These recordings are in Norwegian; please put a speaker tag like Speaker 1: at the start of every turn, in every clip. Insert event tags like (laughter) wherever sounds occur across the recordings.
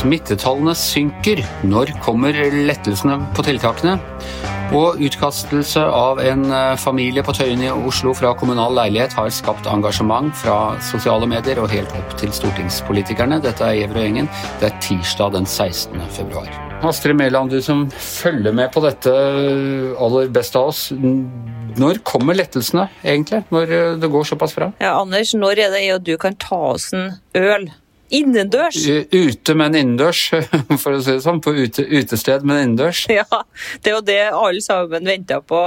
Speaker 1: Smittetallene synker. Når kommer lettelsene på tiltakene? Og utkastelse av en eh, familie på Tøyen i Oslo fra kommunal leilighet har skapt engasjement fra sosiale medier og helt opp til stortingspolitikerne. Dette er Gjever og gjengen. Det er tirsdag den 16. februar. Astrid Mæland, du som følger med på dette aller best av oss. Når kommer lettelsene, egentlig? Når eh, det går såpass bra?
Speaker 2: Ja, Anders, når er det jeg og du kan ta oss en øl? Innendørs!
Speaker 1: Ute, men innendørs, (laughs) for å si det sånn. På ute, utested, men innendørs.
Speaker 2: Ja, det er jo det alle sammen venta på.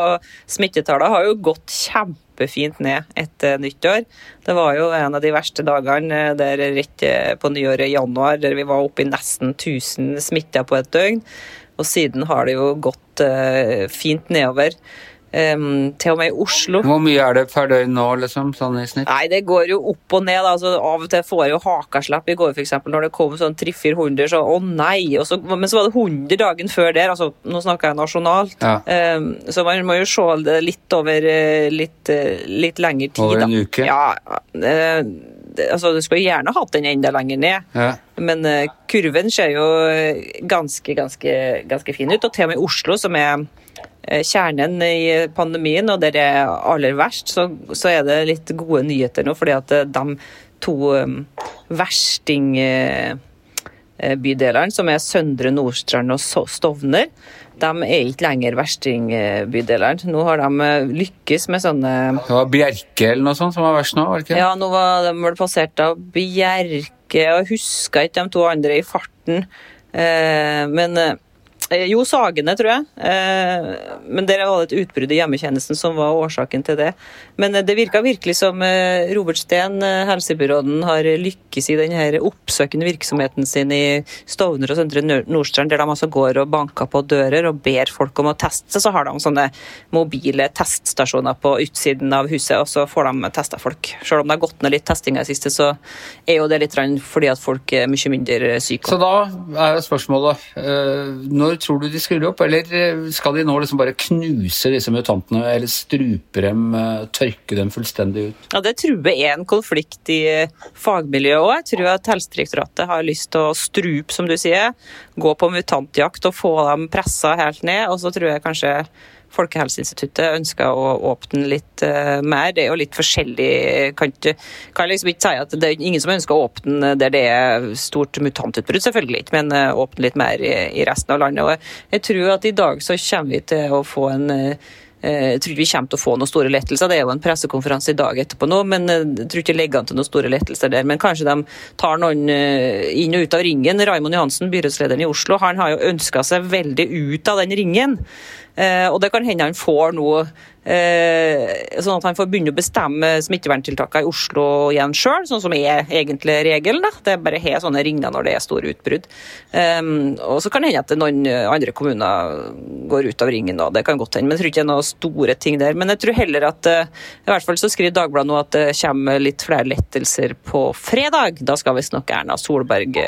Speaker 2: Smittetallene har jo gått kjempefint ned etter nyttår. Det var jo en av de verste dagene der rett på nyåret i januar, der vi var oppe i nesten 1000 smitta på et døgn. Og siden har det jo gått uh, fint nedover. Um, til og med i Oslo.
Speaker 1: Hvor mye er det per døgn nå, liksom, sånn i snitt?
Speaker 2: Nei, Det går jo opp og ned. altså Av og til får jeg jo hakaslepp. I går eksempel, når det kom sånn 300-400, så å nei! Så, men så var det 100 dagen før der. altså Nå snakker jeg nasjonalt. Ja. Um, så man må jo se det litt over eh, litt, eh, litt lengre tid.
Speaker 1: Over en uke?
Speaker 2: Ja, uh, altså Du skulle gjerne hatt den enda lenger ned, ja. men uh, kurven ser jo ganske, ganske, ganske fin ut. Og til og med i Oslo, som er kjernen i pandemien, og der det er aller verst, så, så, er det litt gode nyheter nå. fordi at eh, de to um, verstingbydelene, som er Søndre Nordstrand og Stovner, de er ikke lenger verstingbydelene. Nå har de lykkes med sånne
Speaker 1: Det var Bjerke eller noe sånt som var verst nå? var det ikke?
Speaker 2: Ja, nå var de vel passert av Bjerke, og jeg husker ikke de to andre i farten. Men Eh, jo, Sagene, tror jeg. Eh, men det var et utbrudd i hjemmetjenesten som var årsaken til det. Men eh, det virka virkelig som Robert Steen, helsebyråden, har lykkes i denne oppsøkende virksomheten sin i Stovner og Søndre Nordstrand, der de altså går og banker på dører og ber folk om å teste. Så har de sånne mobile teststasjoner på utsiden av huset, og så får de testa folk. Selv om det har gått ned litt testing i det siste, så er jo det litt fordi at folk er mye mindre syke.
Speaker 1: Så da er spørsmålet når tror du de skrur opp, eller eh, skal de nå liksom bare knuse disse mutantene, eller strupe dem, eh, tørke dem fullstendig ut?
Speaker 2: Ja, Det tror jeg er en konflikt i fagmiljøet òg. Jeg tror at Helsedirektoratet har lyst til å strupe, som du sier, gå på mutantjakt og få dem pressa helt ned. Og så tror jeg kanskje Folkehelseinstituttet ønsker å åpne litt uh, mer. Det er jo litt forskjellig. Kan, kan liksom ikke si at det er ingen som ønsker å åpne der det er stort mutantutbrudd, selvfølgelig ikke, men uh, åpne litt mer i, i, resten av landet. Og jeg tror at i dag så kommer vi til å få en uh, jeg tror ikke vi kommer til å få noen store lettelser. Det er jo en pressekonferanse i dag etterpå nå, men jeg tror ikke det ligger an til noen store lettelser der. Men kanskje de tar noen inn og ut av ringen. Raymond Johansen, byrådslederen i Oslo, han har jo ønska seg veldig ut av den ringen. Eh, og det kan hende han får noe eh, sånn at han får begynne å bestemme smitteverntiltakene i Oslo igjen sjøl, sånn som er egentlig regelen. Da. Det er bare har sånne ringer når det er store utbrudd. Um, og så kan det hende at noen andre kommuner går ut av ringen, da. det kan godt hende. Men jeg tror ikke det er noen store ting der. Men jeg tror heller at i hvert fall så skriver Dagbladet nå at det kommer litt flere lettelser på fredag. Da skal visstnok Erna Solberg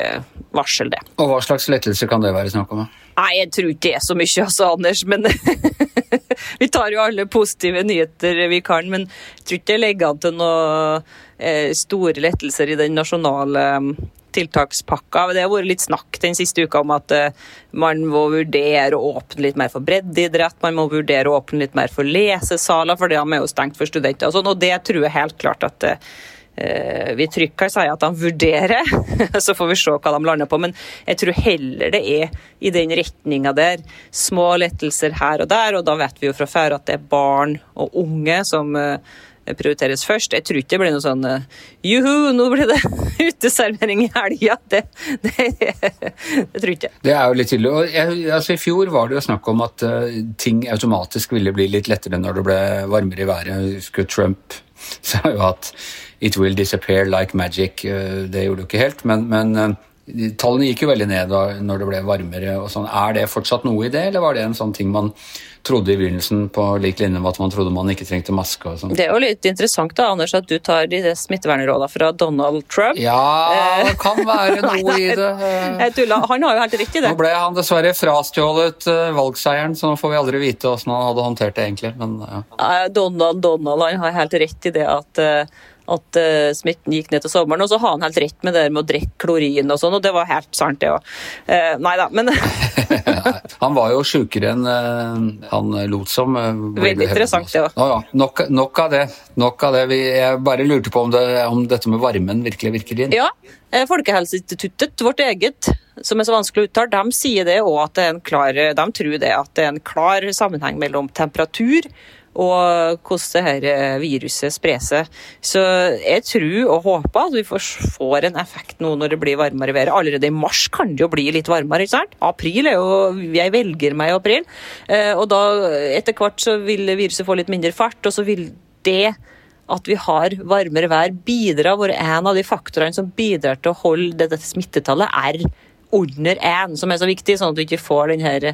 Speaker 2: varsle det.
Speaker 1: Og hva slags lettelser kan det være snakk om?
Speaker 2: Nei, jeg tror ikke det er så mye, altså, Anders. Men (laughs) vi tar jo alle positive nyheter vi kan. Men jeg tror ikke det legger an til noen eh, store lettelser i den nasjonale mm, tiltakspakka. Det har vært litt snakk den siste uka om at eh, man må vurdere å åpne litt mer for breddeidrett, man må vurdere å åpne litt mer for lesesaler, for det er jo stengt for studenter. Og, sånn, og det tror jeg helt klart at Eh, vi trygt kan si at de vurderer, (laughs) så får vi se hva de lander på. Men jeg tror heller det er i den retninga der. Små lettelser her og der, og da vet vi jo fra før at det er barn og unge som eh, prioriteres først. Jeg tror ikke det blir noe sånn eh, juhu, nå blir det (laughs) uteservering i helga. (laughs) Det, det, det, tror ikke
Speaker 1: Det er jo litt tydelig. Jeg, altså, I fjor var det jo snakk om at ting automatisk ville bli litt lettere når det ble varmere i været. Jeg husker Trump (laughs) sa jo at It will disappear like magic. Eh, det gjorde det ikke helt, men, men eh, tallene gikk jo veldig ned da når det ble varmere. og sånn. Er det fortsatt noe i det, eller var det en sånn ting man trodde i begynnelsen på lik linje med at man trodde man ikke trengte maske og sånt.
Speaker 2: Det er jo litt interessant da, Anders, at du tar de smittevernrådene fra Donald Trump.
Speaker 1: Ja, det eh, kan være (laughs) noe i det.
Speaker 2: Jeg tuller. Han har jo helt riktig det.
Speaker 1: Nå ble han dessverre frastjålet valgseieren, så nå får vi aldri vite hvordan han hadde håndtert det egentlig. Men, ja.
Speaker 2: Donald, Donald han har helt rett i det at at uh, smitten gikk ned til sommeren. Og så har han helt rett med det med å drikke klorin og sånn, og det var helt sant, det òg. Uh, nei da, men (laughs)
Speaker 1: Han var jo sjukere enn uh, han lot som.
Speaker 2: Veldig interessant, det òg.
Speaker 1: Ja, ja. Nok, nok, av det. Nok av det. Vi, jeg bare lurte på om, det, om dette med varmen virkelig virker inn.
Speaker 2: Ja, Folkehelseinstituttet, vårt eget, som er så vanskelig å uttale, de sier det òg at det er en klar, de tror det at det er en klar sammenheng mellom temperatur og hvordan dette viruset sprer seg. Så jeg tror og håper at vi får en effekt nå når det blir varmere vær. Allerede i mars kan det jo bli litt varmere. ikke sant? April er jo Jeg velger meg i april. Eh, og da etter hvert så vil viruset få litt mindre fart, og så vil det at vi har varmere vær bidra, hvor en av de faktorene som bidrar til å holde dette smittetallet R under 1, som er så viktig, sånn at vi ikke får den her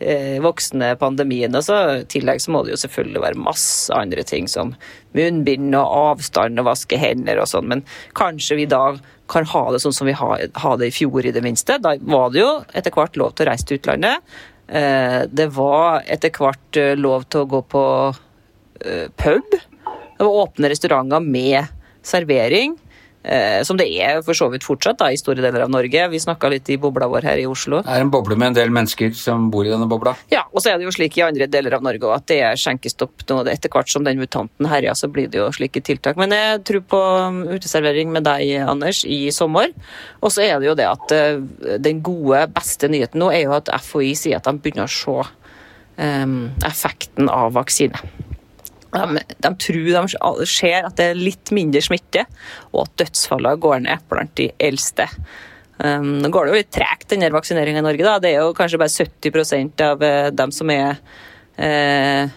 Speaker 2: eh, voksne pandemien. Og I tillegg så må det jo selvfølgelig være masse andre ting som munnbind og avstand og vaske hender og sånn, men kanskje vi da kan ha det sånn som vi hadde i fjor, i det minste. Da var det jo etter hvert lov til å reise til utlandet. Eh, det var etter hvert eh, lov til å gå på pub. Det var åpne restauranter med servering. Eh, som det er for så vidt fortsatt da, i store deler av Norge. Vi snakka litt i bobla vår her i Oslo.
Speaker 1: Det er en boble med en del mennesker som bor i denne bobla?
Speaker 2: Ja, og så er det jo slik i andre deler av Norge at det er skjenkestopp nå. Etter hvert som den mutanten herjer, så blir det jo slike tiltak. Men jeg tror på um, uteservering med deg, Anders, i sommer. Og så er det jo det at uh, den gode, beste nyheten nå er jo at FHI sier at de begynner å se um, effekten av vaksine. De, de, tror de ser at det er litt mindre smitte, og at dødsfallene går ned blant de eldste. Um, nå går det jo litt tregt, denne vaksineringa i Norge. Da. Det er jo kanskje bare 70 av uh, dem som er uh,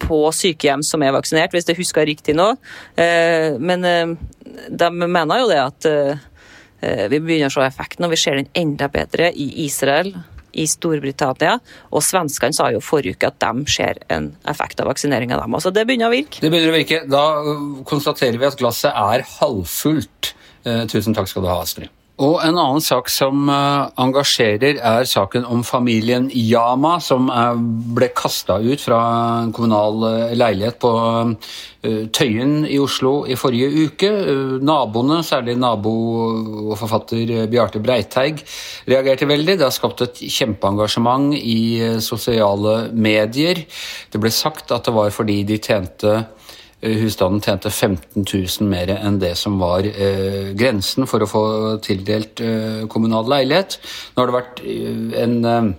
Speaker 2: på sykehjem som er vaksinert, hvis jeg husker riktig nå. Uh, men de mener jo det at vi begynner å se effekten, og vi ser den enda bedre i Israel i Storbritannia. Og svenskene sa jo forrige uke at de ser en effekt av vaksineringa, dem. Altså det begynner å virke.
Speaker 1: Det begynner å virke. Da konstaterer vi at glasset er halvfullt. Eh, tusen takk skal du ha, Astrid. Og en annen sak som eh, engasjerer, er saken om familien Yama, som ble kasta ut fra en kommunal eh, leilighet på eh, Tøyen i Oslo i forrige uke. Naboene, særlig nabo og forfatter Bjarte Breiteig, reagerte veldig. Det har skapt et kjempeengasjement i sosiale medier. Det ble sagt at det var fordi de tjente Eh, husstanden tjente 15 000 mer enn det som var eh, grensen for å få tildelt eh, kommunal leilighet. Nå har det vært eh, en eh,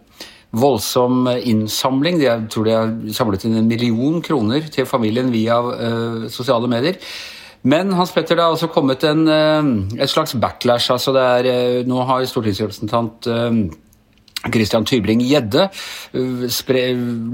Speaker 1: voldsom innsamling. Jeg tror de har samlet inn en million kroner til familien via eh, sosiale medier. Men Hans Petter, det har også kommet en, et slags backlash. altså er, Nå har stortingsrepresentant Christian Tybring-Gjedde uh,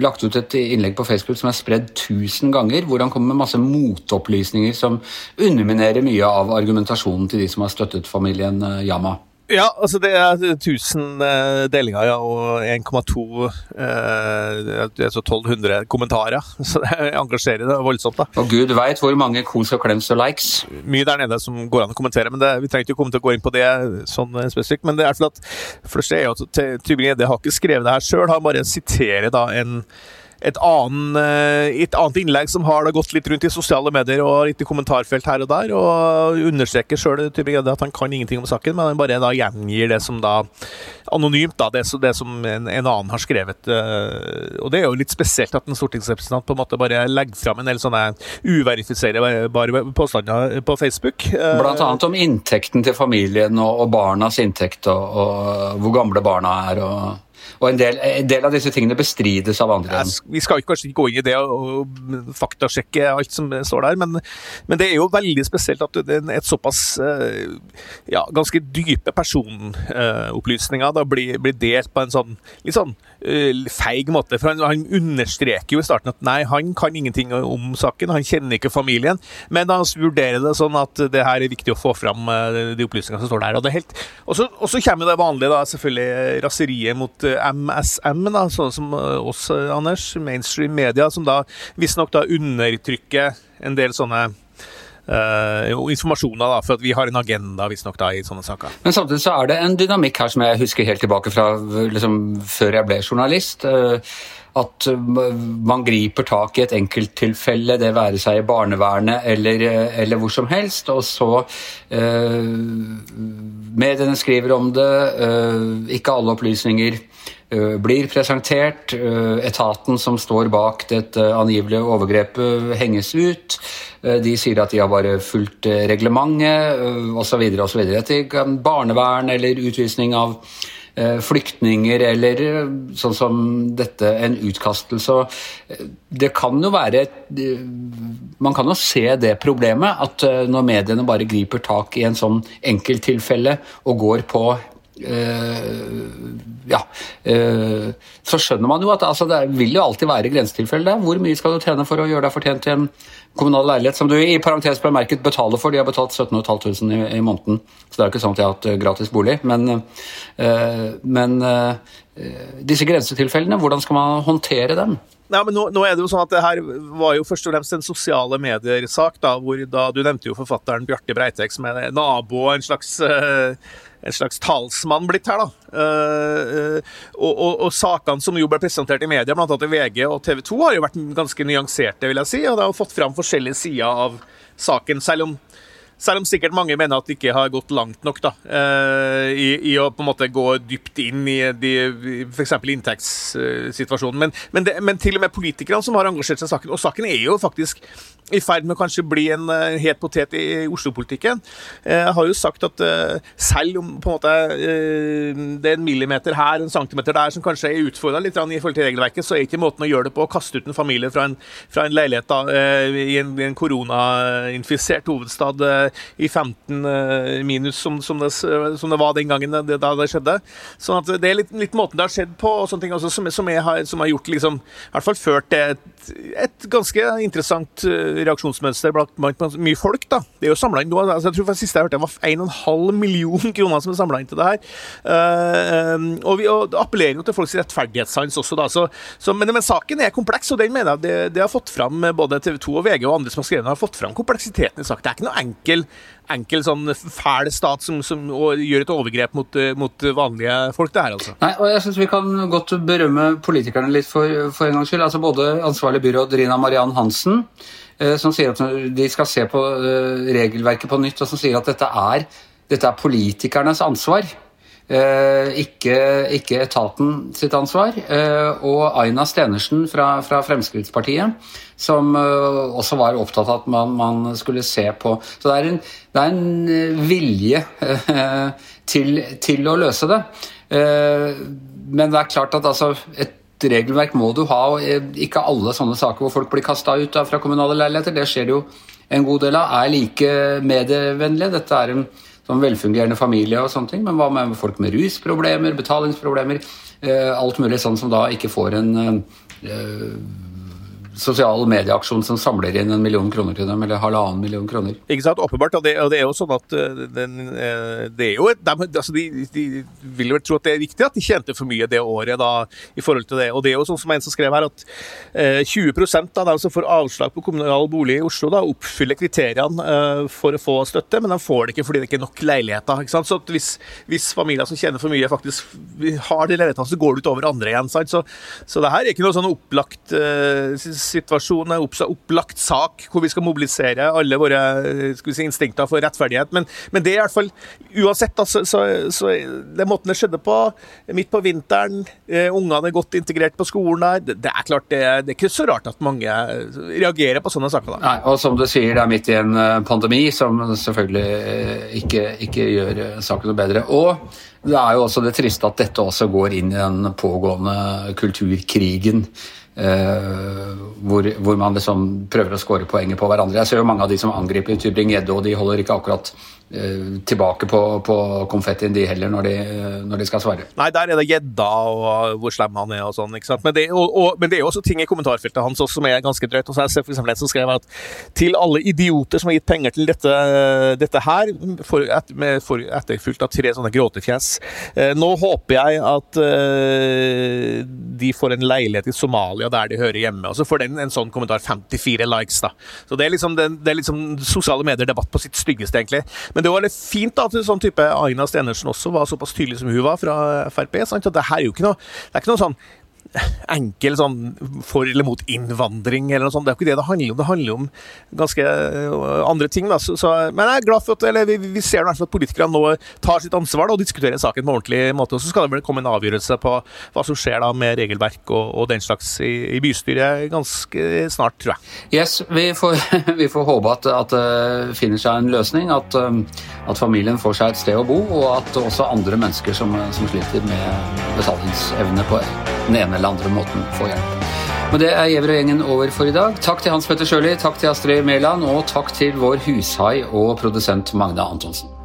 Speaker 1: lagt ut et innlegg på Facebook som er spredd tusen ganger, hvor han kommer med masse motopplysninger som underminerer mye av argumentasjonen til de som har støttet familien uh, Yama.
Speaker 3: Ja, altså det er 1000 eh, delinger ja, og 1,2 eh, altså 1200 kommentarer. (laughs) Så det engasjerer det voldsomt. da.
Speaker 1: Og gud veit hvor mange kos og klems og likes.
Speaker 3: Mye der nede som går an å kommentere. men det, Vi trenger ikke komme til å gå inn på det sånn spesifikt. Men det er fordi at, først er jo at Tybring-Gjedde har ikke skrevet det her sjøl, han bare siterer da en et, annen, eh, et, annet innlegg som har gått litt rundt i sosiale medier og litt i kommentarfelt her og der, og understreker sjøl at han kan ingenting om saken, men han bare da gjengir det som da anonymt, da, det, det som en, en, annen har skrevet. Eh, og det er jo litt spesielt at en stortingsrepresentant på en måte bare legger fram en del sånne uverifiserbare påstander på Facebook.
Speaker 1: Eh, Blant annet om inntekten til familien og, og barnas inntekt, og, og hvor gamle barna er. og og en del, en del, av disse tingene bestrides av andre.
Speaker 3: Jeg, vi skal kanskje ikke gå inn i det og faktasjekke alt som står der, men, men det er jo veldig spesielt at det er et såpass eh, ja, ganske dype personopplysninger da blir, blir, delt på en sånn litt sånn feig måte. For han, han, understreker jo i starten at nei, han kan ingenting om saken, han kjenner ikke familien, men han vurderer det sånn at det her er viktig å få fram uh, de opplysningene som står der. Og, det helt, og, så, og så kommer det vanlige, da, selvfølgelig raseriet mot MSM, da, sånn som eh, oss, eh, Anders, mainstream media, som da visstnok undertrykker en del sånne uh, informasjoner, da, for at vi har en agenda visstnok i sånne saker.
Speaker 1: Men samtidig så er det en dynamikk her som jeg husker helt tilbake fra liksom, før jeg ble journalist. Uh, at man griper tak i et enkelttilfelle, det være seg i barnevernet eller, eller hvor som helst, og så eh, Mediene skriver om det, eh, ikke alle opplysninger Eh, blir presentert. Eh, etaten som står bak dette angivelige overgrepet, henges ut. Eh, de sier at de har bare fulgt reglementet osv. osv. Etter barnevern eller utvisning av flyktninger eller sånn som dette, en utkastelse. Det kan jo være Man kan jo se det problemet at når mediene bare griper tak i en sånn enkelttilfelle og går på ja, uh, så skjønner man jo at altså, det vil jo alltid være grensetilfeller. Hvor mye skal du tjene for å gjøre deg fortjent til en kommunal leilighet som du i parentes bemerket betaler for? De har betalt 17 500 i, i, måneden, så det er jo ikke sånn at jeg har hatt uh, gratis bolig. Men, men disse grensetilfellene, hvordan skal man håndtere dem?
Speaker 3: Nei, men nå, nå, er det jo sånn at det her var jo først og fremst en sosiale medier-sak, da, hvor da, Du nevnte jo forfatteren Bjarte Breitek som er nabo og en slags, uh, en slags talsmann blitt her, da. Uh, uh, og, og, og, sakene som jo ble presentert i media, bl.a. i VG og TV 2, har jo vært ganske nyanserte, vil jeg si. Og det har fått fram forskjellige sider av saken, selv om selv om sikkert mange mener at det ikke har gått langt nok da, eh, i, i, å på en måte gå dypt inn i f.eks. inntektssituasjonen. Men, men, det, men, til og med politikerne som har engasjert seg i saken, og saken er jo faktisk i ferd med å kanskje bli en uh, het potet i, i Oslo-politikken. Uh, har jo sagt at selv om på en måte det er en millimeter her, en centimeter der, som kanskje er utfordra litt i forhold til regelverket, så er ikke måten å gjøre det på å kaste ut en familie fra en, fra en leilighet da, i en, en koronainfisert hovedstad i 15 minus, som, som, det, som, det, var den gangen det, da det skjedde. Sånn at det er litt, litt måten det har skjedd på, og sånne ting også, som, som, har, som har gjort liksom, i hvert fall ført til et, et ganske interessant reaksjonsmønster blant mye folk. da. Det er jo inn, altså, jeg tror for siste jeg hørte, det var 1,5 million kroner som er samla inn til det her. Uh, og vi og appellerer jo til folks rettferdighetssans også, da. Så, så, men, men, saken er kompleks, og den mener jeg det, det har fått fram både TV 2 og VG og andre som har skrevet har fått fram kompleksiteten i saken. Det er ikke noe enkel enkel sånn fæl stat som, som gjør et overgrep mot, mot, vanlige folk. det her altså.
Speaker 1: Nei, og jeg synes Vi kan godt berømme politikerne litt for, for en gangs skyld. Altså Både ansvarlig byråd Rina Mariann Hansen Eh, som sier at de skal se på eh, regelverket på nytt, og som sier at dette er, dette er politikernes ansvar. Eh, ikke, ikke, etaten sitt ansvar. og Aina Stenersen fra, fra Fremskrittspartiet, som også var opptatt av at man, man, skulle se på Så det er en, det er en vilje til, til, å løse det. men det er klart at altså, et regelverk må du ha. og Ikke alle sånne saker hvor folk blir kasta ut fra kommunale leiligheter. Det skjer jo en god del av. Er like medievennlige. Dette er en sånn velfungerende familie og sånne ting. Men hva med folk med rusproblemer, betalingsproblemer? Eh, alt mulig sånn som da ikke får en sosial medieaksjon som samler inn en million kroner til dem, eller halvannen million kroner.
Speaker 3: Ikke sant, åpenbart. Og det, og det er jo sånn at eh, den, eh, det er jo et, de, altså de, de, vil vel tro at det er viktig at de tjente for mye det året da, i forhold til det. Og det er jo sånn som en som skrev her, at eh, 20% av dem som får avslag på kommunal bolig i Oslo, da, oppfyller kriteriene eh, for å få støtte, men de får det ikke fordi det ikke er nok leiligheter. ikke sant? Så hvis, hvis, familier som tjener for mye, faktisk har de leilighetene, så går det utover andre igjen. sant? Så, så det her er ikke noe sånn opplagt eh, situasjon, en opplagt sak hvor vi skal mobilisere alle våre si, instinkter for rettferdighet. Men, men, det er i hvert fall Uansett, da, så, så, så det måten det skjedde på, midt på vinteren, eh, ungene er godt integrert på skolen der, det, det er klart det, det, er ikke så rart at mange reagerer på sånne saker. da.
Speaker 1: Nei, og som du sier, det er midt i en eh, pandemi som selvfølgelig eh, ikke, ikke gjør eh, saken noe bedre. Og det er jo også det triste at dette også går inn i den pågående kulturkrigen Uh, hvor, hvor, man liksom prøver å score poenget på hverandre. Jeg ser jo mange av de som angriper Tybring-Gjedde, og de holder ikke akkurat uh, tilbake på, på konfettien, de heller, når de, når de, skal svare.
Speaker 3: Nei, der er det gjedda og hvor slem han er og sånn. ikke sant? Men det, og, og, men det, er også ting i kommentarfeltet hans også, som er ganske drøyt. Og så ser eksempel en som skrev at til alle idioter som har gitt penger til dette, dette her, for, et, med, for, etterfulgt av tre sånne gråtefjes, uh, nå håper jeg at de får en leilighet i Somalia der de hører hjemme. Og så får den en sånn kommentar 54 likes, da. Så det er liksom, det, det er liksom sosiale medier-debatt på sitt styggeste, egentlig. Men det var litt fint da, at sånn type Aina Stenersen også var såpass tydelig som hun var fra Frp. sant? At det her er jo ikke noe, det er ikke noe sånn enkel sånn for eller mot innvandring eller noe sånt. Det er jo ikke det det handler om. Det handler om ganske øh, andre ting. Så, så, men jeg er glad for at eller, vi, vi ser at politikerne nå tar sitt ansvar da, og diskuterer saken på en ordentlig måte. Og så skal det vel komme en avgjørelse på hva som skjer da med regelverk og, og den slags i, i, bystyret ganske snart, tror jeg.
Speaker 1: Yes, vi får, (laughs) vi får håpe at, at det finner seg en løsning. At, at, familien får seg et sted å bo, og at også andre mennesker som, som sliter med betalingsevne på den ene eller andre måten få hjelp. Men det er Gjever og gjengen over for i dag. Takk til Hans Petter Sjøli, takk til Astrid Mæland, og takk til vår hushai og produsent Magne Antonsen.